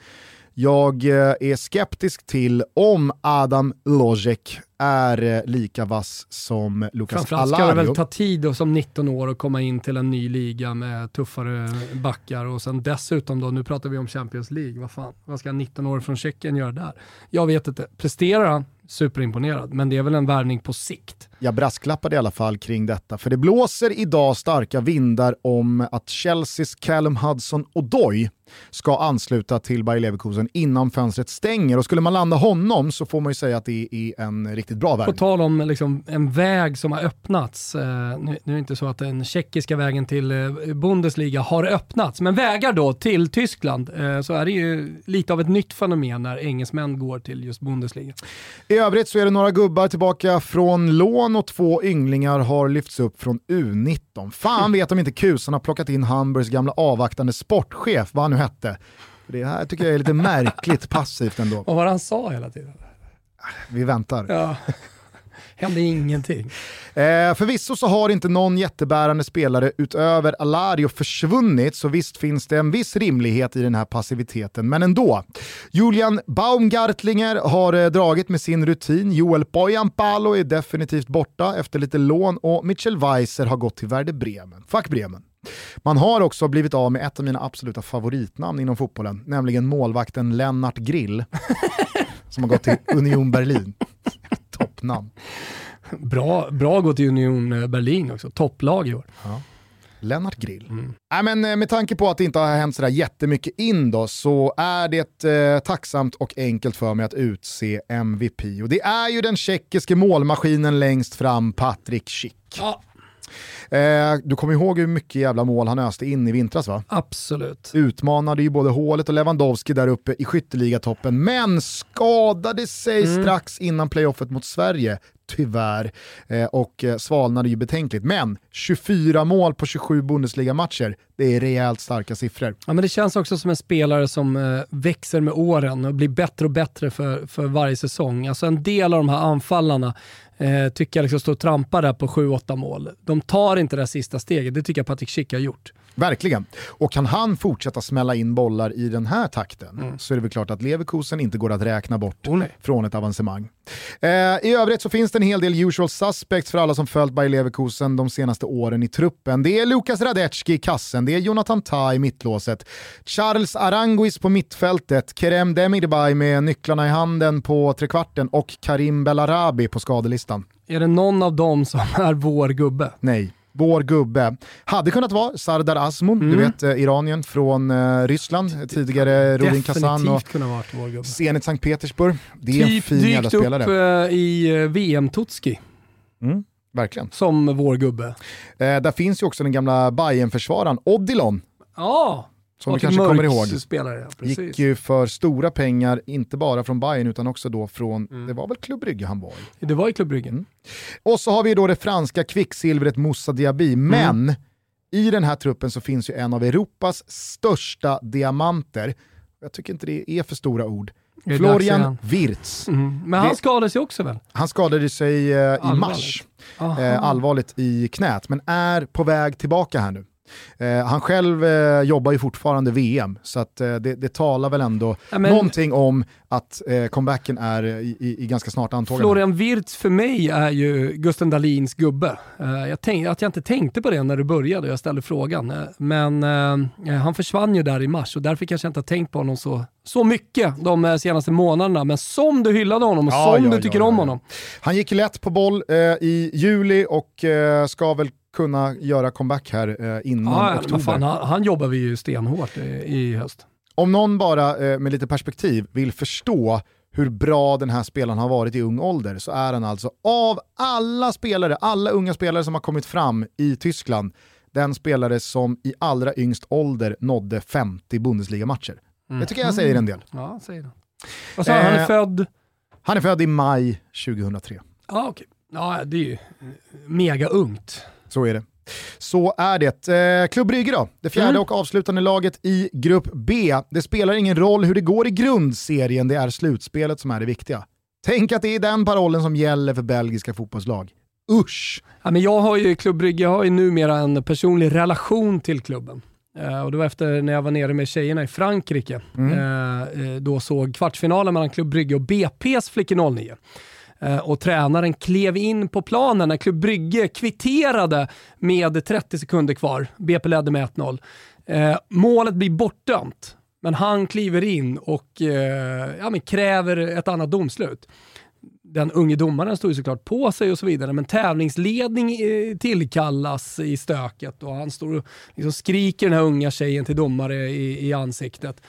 jag eh, är skeptisk till om Adam Lojek är eh, lika vass som Lucas Framförallt ska det väl ta tid då, som 19 år att komma in till en ny liga med tuffare backar och sen dessutom då, nu pratar vi om Champions League, vad fan, vad ska en 19 år från Tjeckien göra där? Jag vet inte. Presterar han, superimponerad, men det är väl en värvning på sikt. Jag brasklappade i alla fall kring detta, för det blåser idag starka vindar om att Chelseas Callum Hudson-Odoi ska ansluta till Bayer Leverkusen innan fönstret stänger. Och skulle man landa honom så får man ju säga att det är en riktigt bra På värvning. tal om liksom en väg som har öppnats, eh, nu, nu är det inte så att den tjeckiska vägen till eh, Bundesliga har öppnats, men vägar då till Tyskland eh, så är det ju lite av ett nytt fenomen när engelsmän går till just Bundesliga. I övrigt så är det några gubbar tillbaka från lån och två ynglingar har lyfts upp från U19. Fan vet om inte kusen har plockat in Hamburgs gamla avvaktande sportchef, vad han nu hette. Det här tycker jag är lite märkligt passivt ändå. Vad var det han sa hela tiden? Vi väntar. Ja. Hände ingenting. <laughs> Eh, förvisso så har inte någon jättebärande spelare utöver Alario försvunnit, så visst finns det en viss rimlighet i den här passiviteten, men ändå. Julian Baumgartlinger har eh, dragit med sin rutin, Joel Poyampalo är definitivt borta efter lite lån och Mitchell Weiser har gått till Werder Bremen. Fuck Bremen. Man har också blivit av med ett av mina absoluta favoritnamn inom fotbollen, nämligen målvakten Lennart Grill, <laughs> som har gått till Union Berlin. <laughs> Toppnamn. Bra, bra gått till Union eh, Berlin också, topplag i år. Lennart Grill. Nej, men eh, med tanke på att det inte har hänt sådär jättemycket in då, så är det eh, tacksamt och enkelt för mig att utse MVP. Och det är ju den tjeckiske målmaskinen längst fram, Patrik Schick. Ja, Eh, du kommer ihåg hur mycket jävla mål han öste in i vintras va? absolut. Utmanade ju både hålet och Lewandowski där uppe i skytteligatoppen, men skadade sig strax innan playoffet mot Sverige, tyvärr, eh, och eh, svalnade ju betänkligt. Men 24 mål på 27 Bundesliga-matcher, det är rejält starka siffror. Ja, men det känns också som en spelare som eh, växer med åren och blir bättre och bättre för, för varje säsong. Alltså en del av de här anfallarna eh, tycker jag liksom står och trampar där på 7-8 mål. De tar inte det här sista steget, det tycker jag Patrik Schick har gjort. Verkligen. Och kan han fortsätta smälla in bollar i den här takten så är det väl klart att Leverkusen inte går att räkna bort Oh, från ett avancemang. Eh, I övrigt så finns det en hel del usual suspects för alla som följt Bayer Leverkusen de senaste åren i truppen. Det är Lukas Radecki i kassen, det är Jonathan Tah i mittlåset, Charles Aranguis på mittfältet, Kerem Demirbay med nycklarna i handen på trekvarten och Karim Bellarabi på skadelistan. Är det någon av dem som <laughs> är vår gubbe? Nej vår gubbe. Hade kunnat vara Sardar Asmun, mm. du vet eh, iranien från eh, Ryssland, tidigare Rubin Kazan och Zenit Sankt Petersburg. Det är typ en fin jävla spelare. Dykt upp eh, i VM-Tutski. Mm. Verkligen. Som vår gubbe. Eh, där finns ju också den gamla bayern försvararen Odilon. Ja, som du kanske kommer ihåg. Spelare, ja, gick ju för stora pengar, inte bara från Bayern utan också då från, mm. det var väl Club Brygge han var i? Det var i Club Brygge. Mm. Och så har vi då det franska kvicksilvret Moussa Diaby, mm. men i den här truppen så finns ju en av Europas största diamanter. Jag tycker inte det är för stora ord. Florian Wirtz. Mm. Men han skadade sig också väl? Han skadade sig eh, i mars. Eh, allvarligt i knät, men är på väg tillbaka här nu. Eh, han själv eh, jobbar ju fortfarande VM, så att, eh, det, det talar väl ändå ja, men, någonting om att eh, comebacken är i, i, i ganska snart antagande. Florian Wirtz för mig är ju Gusten Dahlins gubbe. Eh, jag tänk, att jag inte tänkte på det när du började och jag ställde frågan. Eh, men han försvann ju där i mars och därför kanske jag inte har tänkt på honom så, så mycket de senaste månaderna. Men som du hyllade honom och ja, som ja, du tycker om honom. Han gick lätt på boll i juli och ska väl kunna göra comeback här eh, innan ja, oktober. Fan, han, han jobbar vi ju stenhårt i, i höst. Om någon bara eh, med lite perspektiv vill förstå hur bra den här spelaren har varit i ung ålder så är han alltså av alla spelare, alla unga spelare som har kommit fram i Tyskland, den spelare som i allra yngst ålder nådde 50 Bundesliga-matcher. Mm. Det tycker jag säger en del. Ja, säger det. Och så, eh, han är född? Han är född i maj 2003. Ja, okej. Ja, det är ju mega ungt. Så är det. Så är det. Eh, Klubb Brygge då, det fjärde mm. och avslutande laget i Grupp B. Det spelar ingen roll hur det går i grundserien, det är slutspelet som är det viktiga. Tänk att det är den parollen som gäller för belgiska fotbollslag. Usch! Ja, men jag har ju Klubb Brygge, jag har ju numera en personlig relation till klubben. Uh, och det var efter när jag var nere med tjejerna i Frankrike. Mm. Uh, då såg kvartsfinalen mellan Klubb Brygge och BP's Flickor 09. Eh, och tränaren klev in på planen när Klubb Brygge kvitterade med 30 sekunder kvar. BP ledde med 1-0. Eh, målet blir bortdömt, men han kliver in och eh, ja, men kräver ett annat domslut. Den unge domaren står ju såklart på sig och så vidare, men tävlingsledning eh, tillkallas i stöket och han står och liksom skriker den här unga tjejen till domare i, i ansiktet.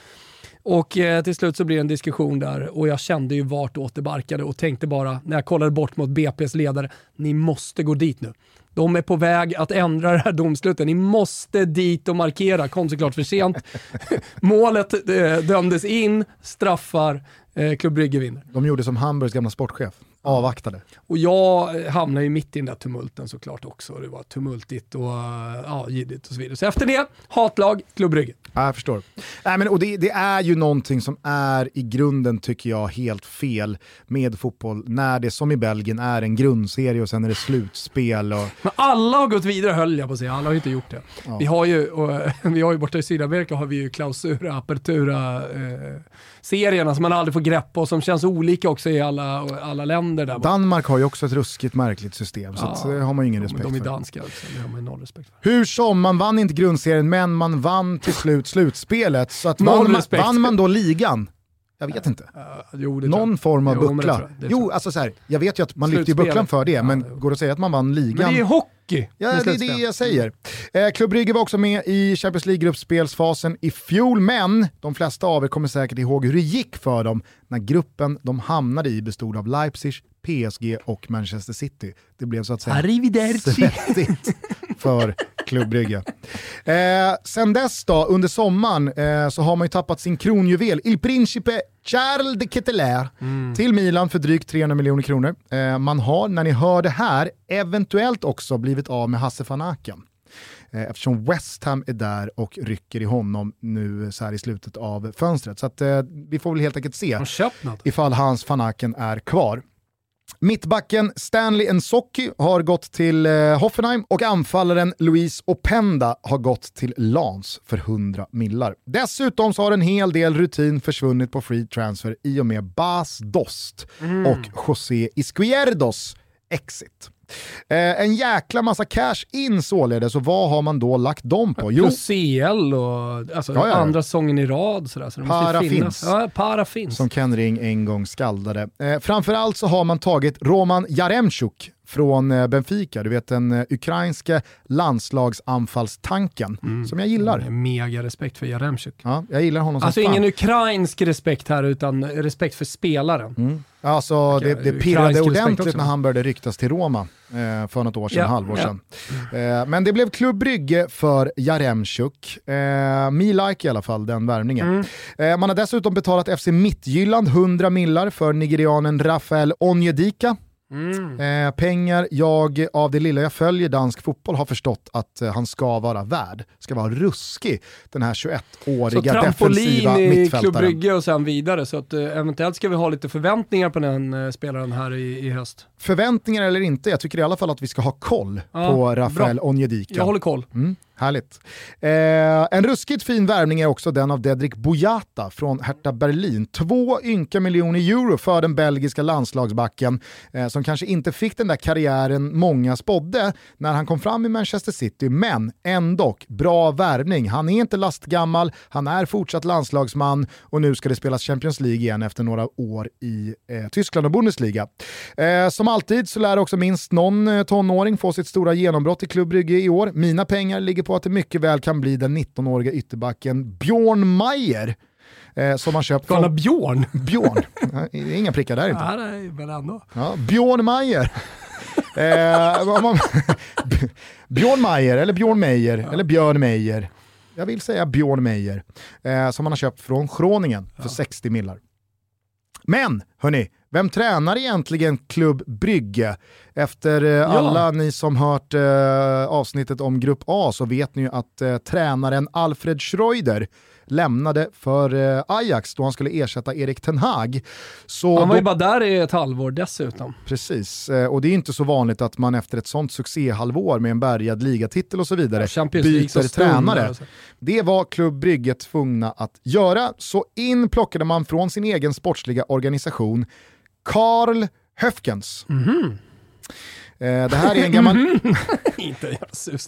Och eh, till slut så blir det en diskussion där och jag kände ju vartåt det barkade och tänkte bara när jag kollade bort mot BP's ledare, ni måste gå dit nu. De är på väg att ändra det här domslutet. Ni måste dit och markera. Kom såklart för sent. <laughs> Målet eh, dömdes in, straffar, eh, Klubb Brygge vinner. De gjorde som Hamburgs gamla sportchef avvaktade. Och jag hamnade ju mitt i den där tumulten såklart också. Det var tumultigt och ja, och så vidare. Så efter det, hatlag, Klubb Brygge. Ja, jag förstår. Nej, men, och det, det, är ju någonting som är i grunden, tycker jag, helt fel med fotboll. När det som i Belgien är en grundserie och sen är det slutspel. Och... Men alla har gått vidare höll jag på att säga, alla har ju inte gjort det. Ja. Vi, har ju, och, <laughs> vi har ju borta i Sydamerika har vi ju klausura, apertura, eh, serierna som man aldrig får grepp och som känns olika också i alla, alla länder. Där Danmark har ju också ett ruskigt märkligt system, så ja, det har man ju ingen respekt de, de är danska också, det har man noll respekt för. Hur som, man vann inte grundserien, men man vann till slut slutspelet. Så att vann, man, vann man då ligan? Jag vet inte. Uh, jo, Någon form av jo, buckla. Det det jo, alltså så här, jag vet ju att man lyfter bucklan för det, ja, men jo. går det att säga att man vann ligan? Men det är hockey! Ja, det är det jag säger. Eh, Klubb Brygge var också med i Champions League-gruppspelsfasen i fjol, men de flesta av er kommer säkert ihåg hur det gick för dem när gruppen de hamnade i bestod av Leipzig, PSG och Manchester City. Det blev så att säga svettigt för Klubb Brygge. Eh, sen dess då, under sommaren, eh, så har man ju tappat sin kronjuvel, Il Principe Charles de Ketelaere, mm. till Milan för drygt 300 miljoner kronor. Eh, man har, när ni hör det här, eventuellt också blivit av med Hasse van Aken eh, eftersom West Ham är där och rycker i honom nu så här i slutet av fönstret. Så att, eh, vi får väl helt enkelt se ifall hans van Aken är kvar. Mittbacken Stanley Nsocki har gått till eh, Hoffenheim och anfallaren Luis Openda har gått till Lans för 100 millar. Dessutom så har en hel del rutin försvunnit på free transfer i och med Bas Dost mm. och José Izquierdos exit. Eh, en jäkla massa cash in således, och vad har man då lagt dem på? Jo, Plus CL och alltså, Ja, ja. andra säsongen i rad. Sådär, så Para finns. Ja, para finns. som Ken Ring en gång skaldade. Eh, framförallt så har man tagit Roman Jaremchuk från eh, Benfica, du vet den eh, ukrainska landslagsanfallstanken som jag gillar. Mega respekt för Jaremchuk. Ja, jag gillar honom som Alltså fan. ingen ukrainsk respekt här utan respekt för spelaren. Mm. Alltså, det, det Ukrainsk pirrade respekt ordentligt när han började ryktas till Roma för något år sedan, Ja, halvår ja. sedan. Eh, men det blev Klubb Brygge för Jaremchuk. Eh, me like i alla fall den värvningen. Mm. Eh, man har dessutom betalat FC Midtjylland 100 millar för nigerianen Rafael Onyedika. Mm. Eh, pengar jag, av det lilla jag följer dansk fotboll, har förstått att eh, han ska vara värd. Ska vara ruskig, den här Så 21-åriga defensiva i Klubb mittfältaren. Brygge och sen vidare. Så att, eh, eventuellt ska vi ha lite förväntningar på den eh, spelaren här i, i höst. Förväntningar eller inte, jag tycker i alla fall att vi ska ha koll Ja, på Rafael bra. Onyedika. Jag håller koll. Mm, härligt. Eh, en ruskigt fin värvning är också den av Dedrick Boyata från Hertha Berlin. Två ynka miljoner euro för den belgiska landslagsbacken eh, som kanske inte fick den där karriären många spådde när han kom fram i Manchester City, men ändå bra värvning. Han är inte lastgammal, han är fortsatt landslagsman och nu ska det spelas Champions League igen efter några år i eh, Tyskland och Bundesliga. Eh, som alltid så lär också minst någon eh, tonåring få sitt stora genombrott i Klubb Brygge i år. Mina pengar ligger på att det mycket väl kan bli den 19-åriga ytterbacken Björn Mayer eh, som har köpt Galna från Björn. Björn. <laughs> Det är inga prickar där inte. Ja, nej, men ändå. Ja, Björn Mayer. <laughs> eh, man, Björn Mayer, eller Björn Meyer, eller Björn Meyer. Jag vill säga Björn Meyer. Eh, som han har köpt från Groningen för 60 millar. Men, hörni, vem tränar egentligen Klubb Brygge? Efter eh, alla ni som hört eh, avsnittet om Grupp A så vet ni ju att eh, tränaren Alfred Schreuder lämnade för eh, Ajax då han skulle ersätta Erik Ten Hag. Så Han var då ju bara där i ett halvår dessutom. Precis, eh, och det är inte så vanligt att man efter ett sånt succéhalvår med en bärgad ligatitel och så vidare League byter tränare. Det var Klubb Brygge tvungna att göra, så in plockade man från sin egen sportsliga organisation Karl Höfkens. Mhm. Eh, det här är en gammal... <laughs> Inte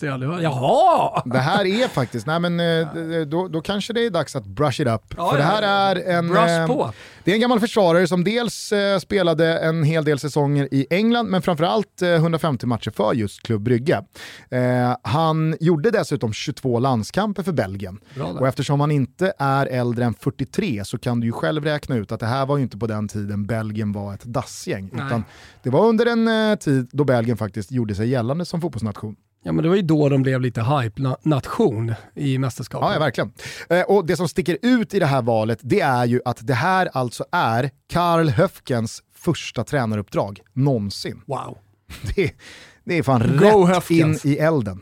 jag aldrig hört. Jaha! Det här är faktiskt, nej men eh, då, då kanske det är dags att brush it up. Ja, För det ja, här ja. är en... Brush eh, på. Det är en gammal försvarare som dels eh, spelade en hel del säsonger i England, men framförallt eh, 150 matcher för just Klubb Brygge. Eh, han gjorde dessutom 22 landskamper för Belgien. Och eftersom han inte är äldre än 43 så kan du ju själv räkna ut att det här var ju inte på den tiden Belgien var ett dassgäng. Nej. Utan det var under en eh, tid då Belgien faktiskt gjorde sig gällande som fotbollsnation. Ja men det var ju då de blev lite hype-nation i mästerskapet. Ja, ja verkligen. Eh, och det som sticker ut i det här valet, det är ju att det här alltså är Karl Höfkens första tränaruppdrag någonsin. Wow. <laughs> Det, det är fan Go rätt in Höfkens. i elden.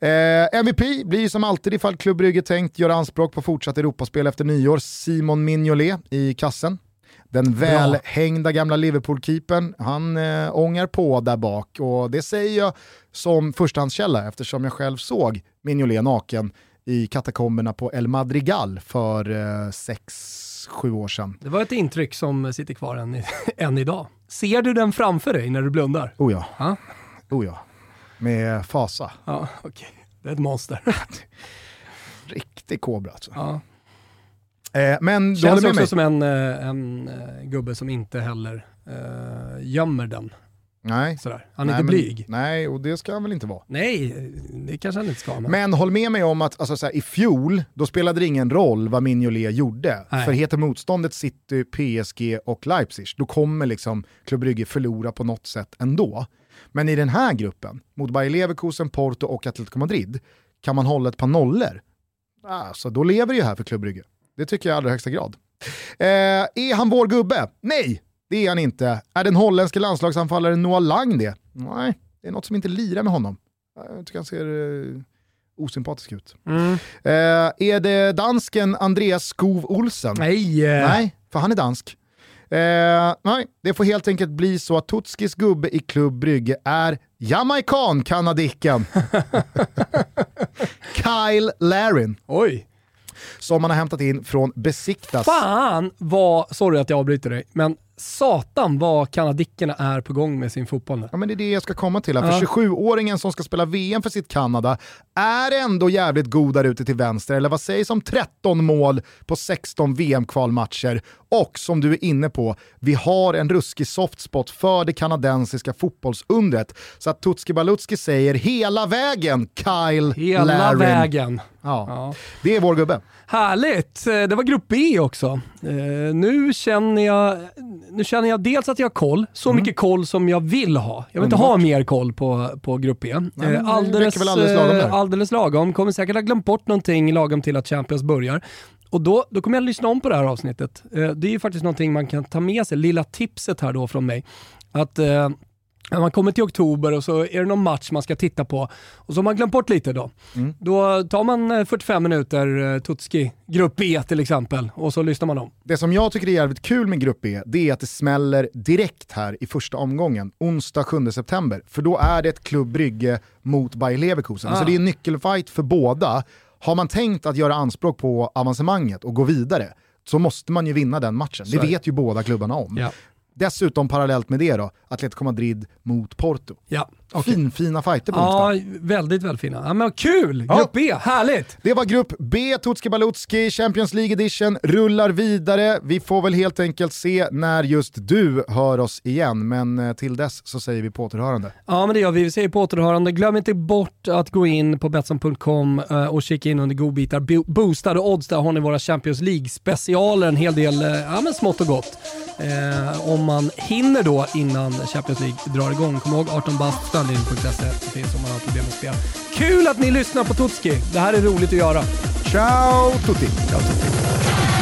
Eh, MVP blir ju som alltid ifall Klubb tänkt göra anspråk på fortsatt Europaspel efter nyår. Simon Mignolet i kassen. Den välhängda gamla Liverpool-keepern, han eh, ångar på där bak och det säger jag som förstahandskälla eftersom jag själv såg Mignolet naken i katakomberna på El Madrigal för eh, sex, sju år sedan. Det var ett intryck som sitter kvar än, <laughs> än idag. Ser du den framför dig när du blundar? Oh ja, Ja, oh ja. Med fasa. ja okej. Det är ett monster. <laughs> Riktig kobra alltså. Ja. Eh, men du Känns håller med också mig? som en, eh, en eh, gubbe som inte heller eh, gömmer den. Nej. Sådär. Han är Nej, inte men- blyg. Nej, och det ska han väl inte vara. Nej, det kanske han inte ska. Men... Men håll med mig om att alltså, så här, i fjol, då spelade det ingen roll vad Mignolet gjorde. Nej. För heter motståndet City, PSG och Leipzig, då kommer liksom Klubb Brygge förlora på något sätt ändå. Men i den här gruppen, mot Bayer Leverkusen, Porto och Atletico Madrid, kan man hålla ett par nollor, alltså, då lever det ju här för Klubb Brygge. Det tycker jag i allra högsta grad. Eh, är han vår gubbe? Nej, det är han inte. Är den holländske landslagsanfallaren Noah Lang det? Nej, det är något som inte lirar med honom. Jag tycker han ser eh, osympatisk ut. Mm. Eh, är det dansken Andreas Skov Olsen? Nej. Nej, för han är dansk. Eh, nej, det får helt enkelt bli så att Tutskis gubbe i Klubb Brygge är jamaican-kanadicken <laughs> Kyle Larin Oj. Som man har hämtat in från Besiktas. Fan vad, sorry att jag avbryter dig, men satan vad kanadickerna är på gång med sin fotboll nu. Ja, men det är det jag ska komma till. Här. För 27-åringen som ska spela VM för sitt Kanada är ändå jävligt god där ute till vänster. Eller vad sägs om 13 mål på 16 VM-kvalmatcher? Och som du är inne på, vi har en ruskig softspot för det kanadensiska fotbollsundret. Så att Tutski Balutski säger hela vägen Kyle Hela Larin. vägen. Ja. Ja. Det är vår gubbe. Härligt! Eh, Det var grupp B också. Eh, nu, känner jag, nu känner jag dels att jag har koll, så mycket koll som jag vill ha. Jag vill inte ha mer koll på, på grupp B. men Eh, det alldeles, alldeles lagom där. eh, alldeles lagom. Kommer säkert ha glömt bort någonting lagom till att Champions börjar. Och då, då kommer jag lyssna om på det här avsnittet. Eh, det är ju faktiskt någonting man kan ta med sig, lilla tipset här då från mig. Att eh, man kommer till oktober och så är det någon match man ska titta på och så har man glömt bort lite då. Mm. Då tar man eh, 45 minuter eh, Tutski, grupp E till exempel, och så lyssnar man om. Det som jag tycker är jävligt kul med Grupp E, det är att det smäller direkt här i första omgången, onsdag 7 september. För då är det ett Klubb Brygge mot Bayer Leverkusen. Ah. Så det är en nyckelfight för båda. Har man tänkt att göra anspråk på avancemanget och gå vidare, så måste man ju vinna den matchen. Så det. vet ju båda klubbarna om. Ja. Dessutom parallellt med det då, Atletico Madrid mot Porto. Ja, okej. Finfina fighter på onsdag. Ja, väldigt, väldigt fina. Ja, men kul! Ja. Grupp B, härligt! Det var grupp B, Tutski Balutski, Champions League edition, rullar vidare. Vi får väl helt enkelt se när just du hör oss igen, men eh, till dess så säger vi på återhörande. Ja, men det gör vi. Vi säger på återhörande. Glöm inte bort att gå in på Betsson.com eh, och kika in under godbitar. Bo- Boostade odds, där har ni våra Champions League-specialer, en hel del eh, ja, men smått och gott. Eh, om man hinner då innan Champions League drar igång. Kom ihåg 18 bast, stödlinjen.se. Det finns om man har problem med spel. Kul att ni lyssnar på Tutski. Det här är roligt att göra. Ciao tutti! Ciao, Tutti.